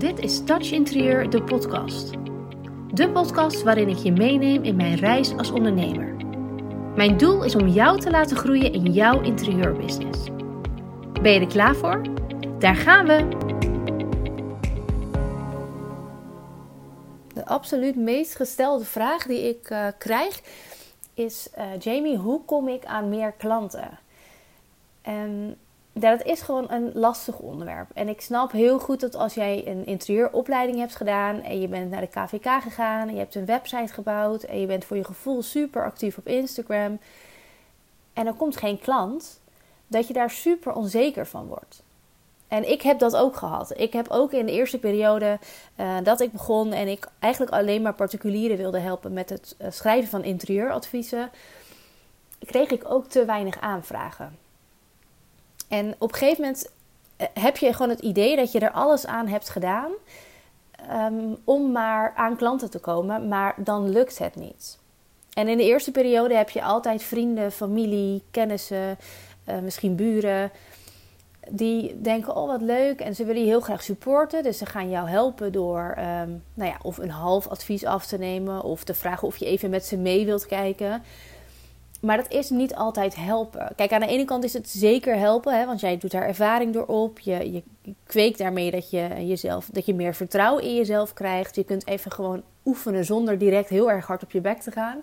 Dit is Touch Interieur, de podcast. De podcast waarin ik je meeneem in mijn reis als ondernemer. Mijn doel is om jou te laten groeien in jouw interieurbusiness. Ben je er klaar voor? Daar gaan we! De absoluut meest gestelde vraag die ik uh, krijg is: uh, Jamie, hoe kom ik aan meer klanten? En ja, dat is gewoon een lastig onderwerp. En ik snap heel goed dat als jij een interieuropleiding hebt gedaan en je bent naar de KVK gegaan en je hebt een website gebouwd en je bent voor je gevoel super actief op Instagram en er komt geen klant, dat je daar super onzeker van wordt. En ik heb dat ook gehad. Ik heb ook in de eerste periode uh, dat ik begon en ik eigenlijk alleen maar particulieren wilde helpen met het uh, schrijven van interieuradviezen, kreeg ik ook te weinig aanvragen. En op een gegeven moment eh, heb je gewoon het idee dat je er alles aan hebt gedaan um, om maar aan klanten te komen, maar dan lukt het niet. En in de eerste periode heb je altijd vrienden, familie, kennissen, uh, misschien buren. Die denken, oh wat leuk. En ze willen je heel graag supporten. Dus ze gaan jou helpen door um, nou ja, of een half advies af te nemen. Of te vragen of je even met ze mee wilt kijken. Maar dat is niet altijd helpen. Kijk, aan de ene kant is het zeker helpen, hè, want jij doet daar ervaring door op. Je, je kweekt daarmee dat je, jezelf, dat je meer vertrouwen in jezelf krijgt. Je kunt even gewoon oefenen zonder direct heel erg hard op je bek te gaan.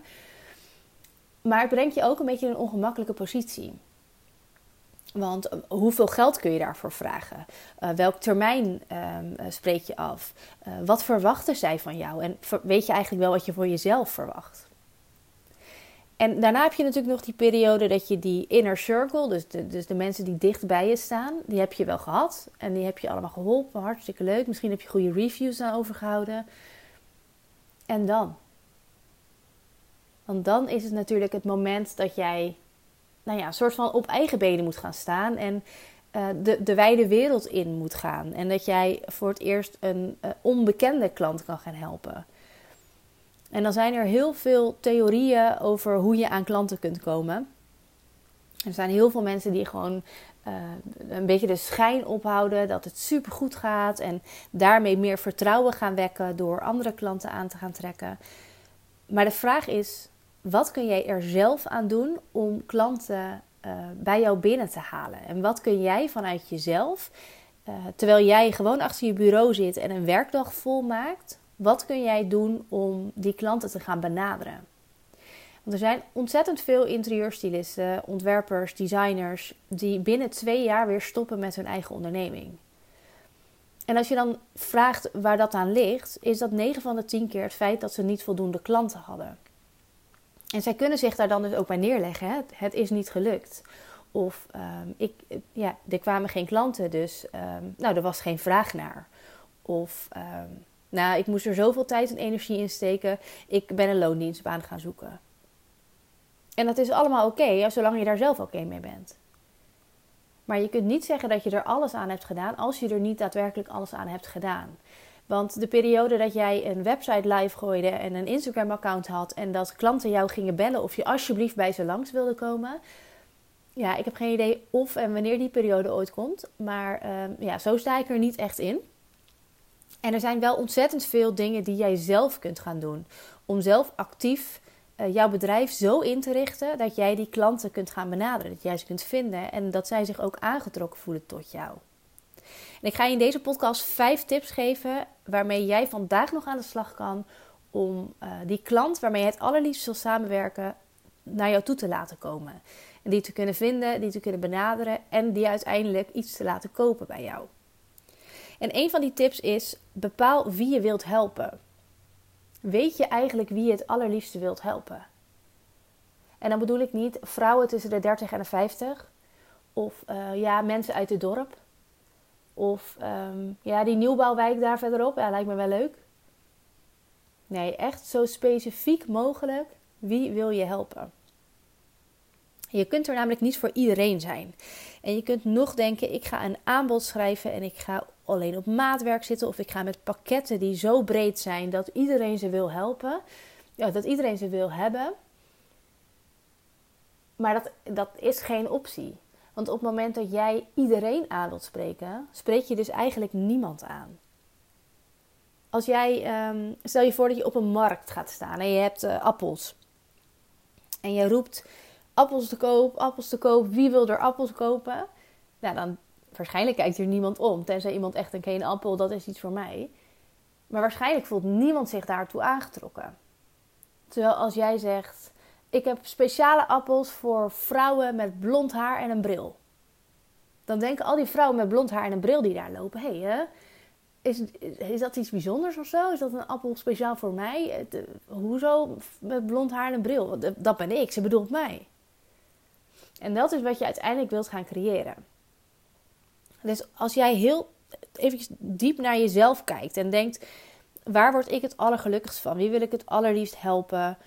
Maar het brengt je ook een beetje in een ongemakkelijke positie. Want eh, hoeveel geld kun je daarvoor vragen? Uh, welk termijn um, spreek je af? Wat verwachten zij van jou? En weet je eigenlijk wel wat je voor jezelf verwacht? En daarna heb je natuurlijk nog die periode dat je die inner circle, dus de, dus de mensen die dicht bij je staan, die heb je wel gehad. En die heb je allemaal geholpen, hartstikke leuk. Misschien heb je goede reviews aan overgehouden. En dan? Want dan is het natuurlijk het moment dat jij, nou ja, een soort van op eigen benen moet gaan staan. En uh, de, de wijde wereld in moet gaan. En dat jij voor het eerst een uh, onbekende klant kan gaan helpen. En dan zijn er heel veel theorieën over hoe je aan klanten kunt komen. Er zijn heel veel mensen die gewoon uh, een beetje de schijn ophouden dat het super goed gaat en daarmee meer vertrouwen gaan wekken door andere klanten aan te gaan trekken. Maar de vraag is: wat kun jij er zelf aan doen om klanten uh, bij jou binnen te halen? En wat kun jij vanuit jezelf, uh, terwijl jij gewoon achter je bureau zit en een werkdag volmaakt, wat kun jij doen om die klanten te gaan benaderen? Want er zijn ontzettend veel interieurstylisten, ontwerpers, designers die binnen twee jaar weer stoppen met hun eigen onderneming. En als je dan vraagt waar dat aan ligt, is dat 9 van de 10 keer het feit dat ze niet voldoende klanten hadden. En zij kunnen zich daar dan dus ook bij neerleggen. Hè? Het is niet gelukt. Of um, ik, ja, er kwamen geen klanten, dus um, nou, er was geen vraag naar. Of um, nou, ik moest er zoveel tijd en energie in steken. Ik ben een loondienstbaan gaan zoeken. En dat is allemaal oké, okay, zolang je daar zelf oké mee bent. Maar je kunt niet zeggen dat je er alles aan hebt gedaan als je er niet daadwerkelijk alles aan hebt gedaan. Want de periode dat jij een website live gooide en een Instagram-account had en dat klanten jou gingen bellen of je alsjeblieft bij ze langs wilde komen. Ja, ik heb geen idee of en wanneer die periode ooit komt. Maar um, ja, zo sta ik er niet echt in. En er zijn wel ontzettend veel dingen die jij zelf kunt gaan doen. Om zelf actief uh, jouw bedrijf zo in te richten dat jij die klanten kunt gaan benaderen. Dat jij ze kunt vinden en dat zij zich ook aangetrokken voelen tot jou. En ik ga je in deze podcast vijf tips geven waarmee jij vandaag nog aan de slag kan om uh, die klant waarmee je het allerliefst wil samenwerken naar jou toe te laten komen. En die te kunnen vinden, die te kunnen benaderen en die uiteindelijk iets te laten kopen bij jou. En een van die tips is: bepaal wie je wilt helpen. Weet je eigenlijk wie je het allerliefste wilt helpen? En dan bedoel ik niet vrouwen tussen de 30 en de 50. Of uh, ja, mensen uit het dorp. Of um, ja, die nieuwbouwwijk daar verderop. Ja, lijkt me wel leuk. Nee, echt zo specifiek mogelijk. Wie wil je helpen? Je kunt er namelijk niet voor iedereen zijn. En je kunt nog denken: ik ga een aanbod schrijven en ik ga alleen op maatwerk zitten of ik ga met pakketten die zo breed zijn dat iedereen ze wil helpen. Ja, dat iedereen ze wil hebben. Maar dat, dat is geen optie. Want op het moment dat jij iedereen aan wilt spreken, spreek je dus eigenlijk niemand aan. als jij, ehm, stel je voor dat je op een markt gaat staan en je hebt uh, appels. En je roept appels te koop, appels te koop, wie wil er appels kopen? Nou, dan waarschijnlijk kijkt hier niemand om. Tenzij iemand echt een geen appel, dat is iets voor mij. Maar waarschijnlijk voelt niemand zich daartoe aangetrokken. Terwijl als jij zegt, ik heb speciale appels voor vrouwen met blond haar en een bril. Dan denken al die vrouwen met blond haar en een bril die daar lopen, hé, hey, is, is dat iets bijzonders of zo? Is dat een appel speciaal voor mij? Eh, hoezo met blond haar en een bril? Dat ben ik, ze bedoelt mij. En dat is wat je uiteindelijk wilt gaan creëren. Dus als jij heel even diep naar jezelf kijkt en denkt: waar word ik het allergelukkigst van? Wie wil ik het allerliefst helpen?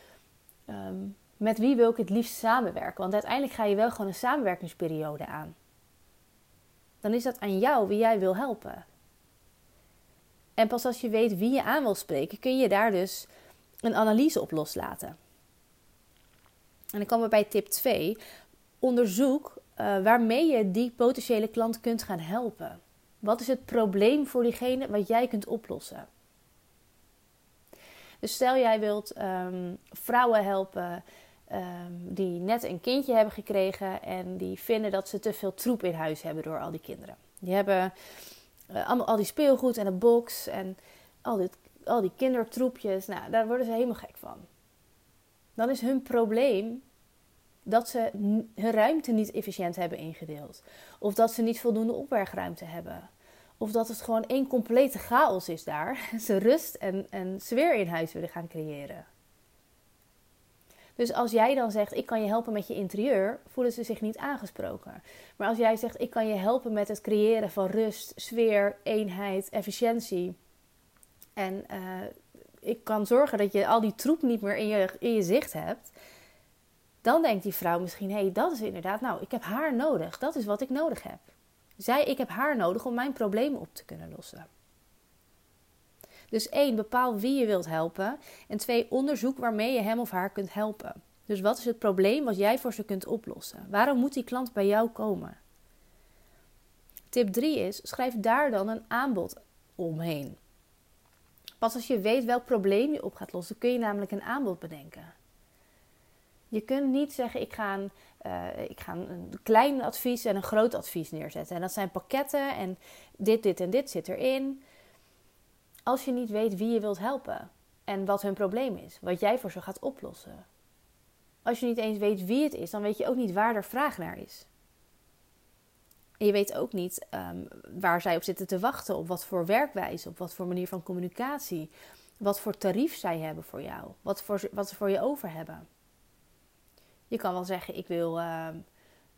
Ehm, met wie wil ik het liefst samenwerken? Want uiteindelijk ga je wel gewoon een samenwerkingsperiode aan. Dan is dat aan jou wie jij wil helpen. En pas als je weet wie je aan wil spreken, kun je daar dus een analyse op loslaten. En dan komen we bij tip 2. Onderzoek waarmee je die potentiële klant kunt gaan helpen. Wat is het probleem voor diegene wat jij kunt oplossen? Dus stel jij wilt um, vrouwen helpen um, die net een kindje hebben gekregen en die vinden dat ze te veel troep in huis hebben door al die kinderen. Die hebben uh, allemaal al die speelgoed en een box en al, dit, al die kindertroepjes. Nou, daar worden ze helemaal gek van. Dan is hun probleem dat ze hun ruimte niet efficiënt hebben ingedeeld. Of dat ze niet voldoende opbergruimte hebben. Of dat het gewoon één complete chaos is daar. Ze rust en, en sfeer in huis willen gaan creëren. Dus als jij dan zegt, ik kan je helpen met je interieur, voelen ze zich niet aangesproken. Maar als jij zegt, ik kan je helpen met het creëren van rust, sfeer, eenheid, efficiëntie. En uh, ik kan zorgen dat je al die troep niet meer in je, in je zicht hebt dan denkt die vrouw misschien: hé, hey, dat is inderdaad, nou, ik heb haar nodig. Dat is wat ik nodig heb. Zij, ik heb haar nodig om mijn problemen op te kunnen lossen. Dus één, bepaal wie je wilt helpen. En twee, onderzoek waarmee je hem of haar kunt helpen. Dus wat is het probleem wat jij voor ze kunt oplossen? Waarom moet die klant bij jou komen? Tip 3 is: schrijf daar dan een aanbod omheen. Pas als je weet welk probleem je op gaat lossen, kun je namelijk een aanbod bedenken. Je kunt niet zeggen: ik ga, een, uh, ik ga een klein advies en een groot advies neerzetten. En dat zijn pakketten en dit, dit en dit zit erin. Als je niet weet wie je wilt helpen en wat hun probleem is, wat jij voor ze gaat oplossen. Als je niet eens weet wie het is, dan weet je ook niet waar er vraag naar is. En je weet ook niet um, waar zij op zitten te wachten, op wat voor werkwijze, op wat voor manier van communicatie, wat voor tarief zij hebben voor jou, wat, voor, wat ze voor je over hebben. Je kan wel zeggen, ik wil, uh,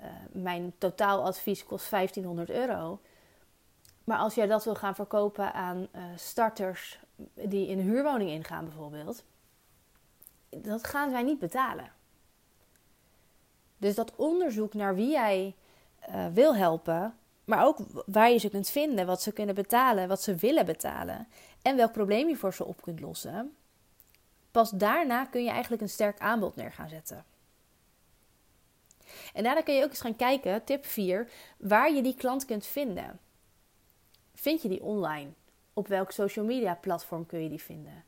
uh, mijn totaaladvies kost 1500 euro. Maar als jij dat wil gaan verkopen aan uh, starters die in een huurwoning ingaan bijvoorbeeld, dat gaan zij niet betalen. Dus dat onderzoek naar wie jij uh, wil helpen, maar ook waar je ze kunt vinden, wat ze kunnen betalen, wat ze willen betalen en welk probleem je voor ze op kunt lossen. Pas daarna kun je eigenlijk een sterk aanbod neer gaan zetten. En daarna kun je ook eens gaan kijken, tip 4, waar je die klant kunt vinden. Vind je die online? Op welk social media platform kun je die vinden?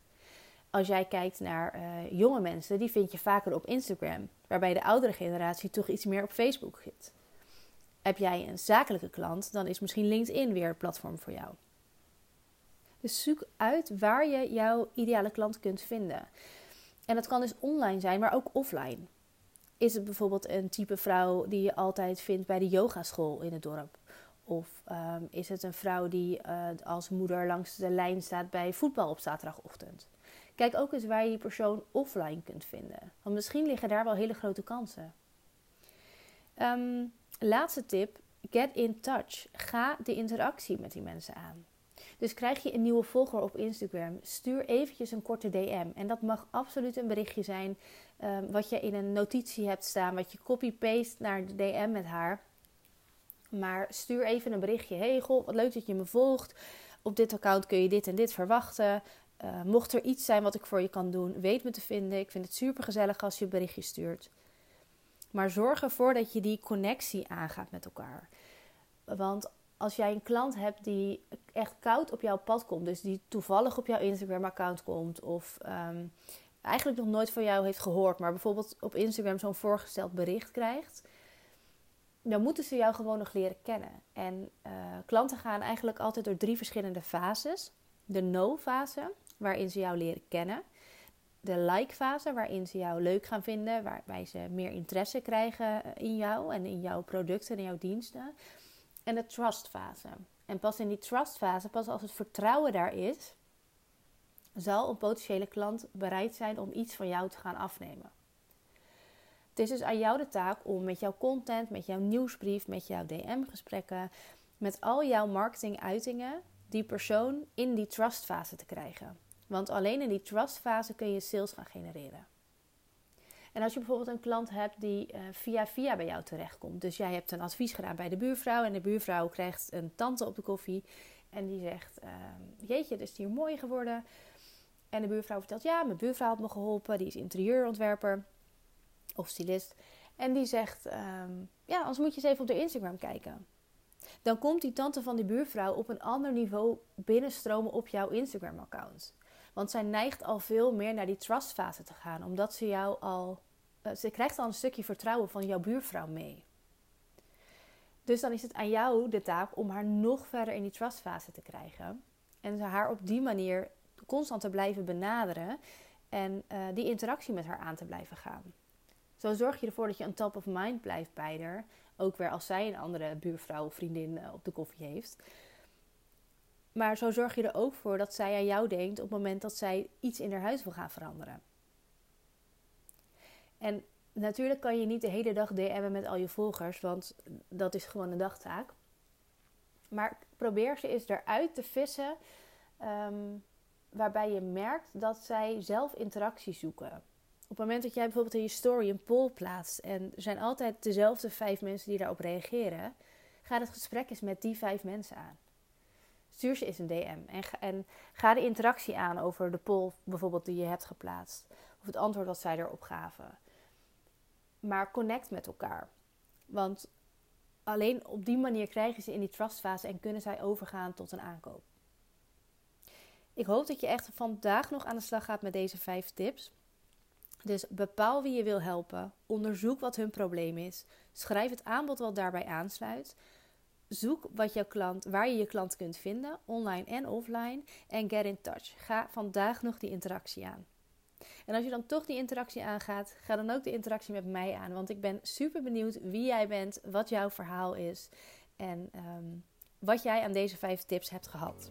Als jij kijkt naar uh, jonge mensen, die vind je vaker op Instagram, waarbij de oudere generatie toch iets meer op Facebook zit. Heb jij een zakelijke klant, dan is misschien LinkedIn weer een platform voor jou. Dus zoek uit waar je jouw ideale klant kunt vinden. En dat kan dus online zijn, maar ook offline. Is het bijvoorbeeld een type vrouw die je altijd vindt bij de yogaschool in het dorp? Of ehm, is het een vrouw die uh, als moeder langs de lijn staat bij voetbal op zaterdagochtend? Kijk ook eens waar je die persoon offline kunt vinden. Want misschien liggen daar wel hele grote kansen. Um, laatste tip: get in touch. Ga de interactie met die mensen aan. Dus krijg je een nieuwe volger op Instagram, stuur eventjes een korte DM. En dat mag absoluut een berichtje zijn um, wat je in een notitie hebt staan, wat je copy-paste naar de DM met haar. Maar stuur even een berichtje. Hey, goh, wat leuk dat je me volgt. Op dit account kun je dit en dit verwachten. Uh, mocht er iets zijn wat ik voor je kan doen, weet me te vinden. Ik vind het super gezellig als je een berichtje stuurt. Maar zorg ervoor dat je die connectie aangaat met elkaar. Want als jij een klant hebt die echt koud op jouw pad komt, dus die toevallig op jouw Instagram-account komt, of ehm, eigenlijk nog nooit van jou heeft gehoord, maar bijvoorbeeld op Instagram zo'n voorgesteld bericht krijgt, dan moeten ze jou gewoon nog leren kennen. En uh, klanten gaan eigenlijk altijd door drie verschillende fases. De no-fase, waarin ze jou leren kennen. De like-fase, waarin ze jou leuk gaan vinden, waarbij ze meer interesse krijgen in jou en in jouw producten en jouw diensten. En de trust-fase. En pas in die trust-fase, pas als het vertrouwen daar is, zal een potentiële klant bereid zijn om iets van jou te gaan afnemen. Het is dus aan jou de taak om met jouw content, met jouw nieuwsbrief, met jouw DM-gesprekken, met al jouw marketinguitingen die persoon in die trustfase te krijgen. Want alleen in die trustfase kun je sales gaan genereren. En als je bijvoorbeeld een klant hebt die uh, via via bij jou terechtkomt. Dus jij hebt een advies gedaan bij de buurvrouw en de buurvrouw krijgt een tante op de koffie. En die zegt, uh, jeetje, het is hier mooi geworden. En de buurvrouw vertelt, ja, mijn buurvrouw had me geholpen. Die is interieurontwerper of stylist. En die zegt, ehm, ja, anders moet je eens even op de Instagram kijken. Dan komt die tante van die buurvrouw op een ander niveau binnenstromen op jouw Instagram-account. Want zij neigt al veel meer naar die trustfase te gaan, omdat ze jou al. Uh, ze krijgt al een stukje vertrouwen van jouw buurvrouw mee. Dus dan is het aan jou de taak om haar nog verder in die trustfase te krijgen. En haar op die manier constant te blijven benaderen en uh, die interactie met haar aan te blijven gaan. Zo zorg je ervoor dat je een top of mind blijft bij haar. Ook weer als zij een andere buurvrouw of vriendin eh, op de koffie heeft. Maar zo zorg je er ook voor dat zij aan jou denkt op het moment dat zij iets in haar huis wil gaan veranderen. En natuurlijk kan je niet de hele dag DM'en met al je volgers, want dat is gewoon een dagtaak. Maar probeer ze eens eruit te vissen ehm, waarbij je merkt dat zij zelf interactie zoeken. Op het moment dat jij bijvoorbeeld in je story een poll plaatst en er zijn altijd dezelfde vijf mensen die daarop reageren, ga het gesprek eens met die vijf mensen aan. Stuur ze eens een DM en ga, de interactie aan over de poll bijvoorbeeld die je hebt geplaatst of het antwoord dat zij erop gaven. Maar connect met elkaar. Want alleen op die manier krijgen ze in die trustfase en kunnen zij overgaan tot een aankoop. Ik hoop dat je echt vandaag nog aan de slag gaat met deze vijf tips. Dus bepaal wie je wil helpen. Onderzoek wat hun probleem is. Schrijf het aanbod wat daarbij aansluit. Zoek wat jouw klant, waar je je klant kunt vinden, online en offline. En get in touch. Ga vandaag nog die interactie aan. En als je dan toch die interactie aangaat, ga dan ook de interactie met mij aan. Want ik ben super benieuwd wie jij bent, wat jouw verhaal is en ehm, wat jij aan deze vijf tips hebt gehad.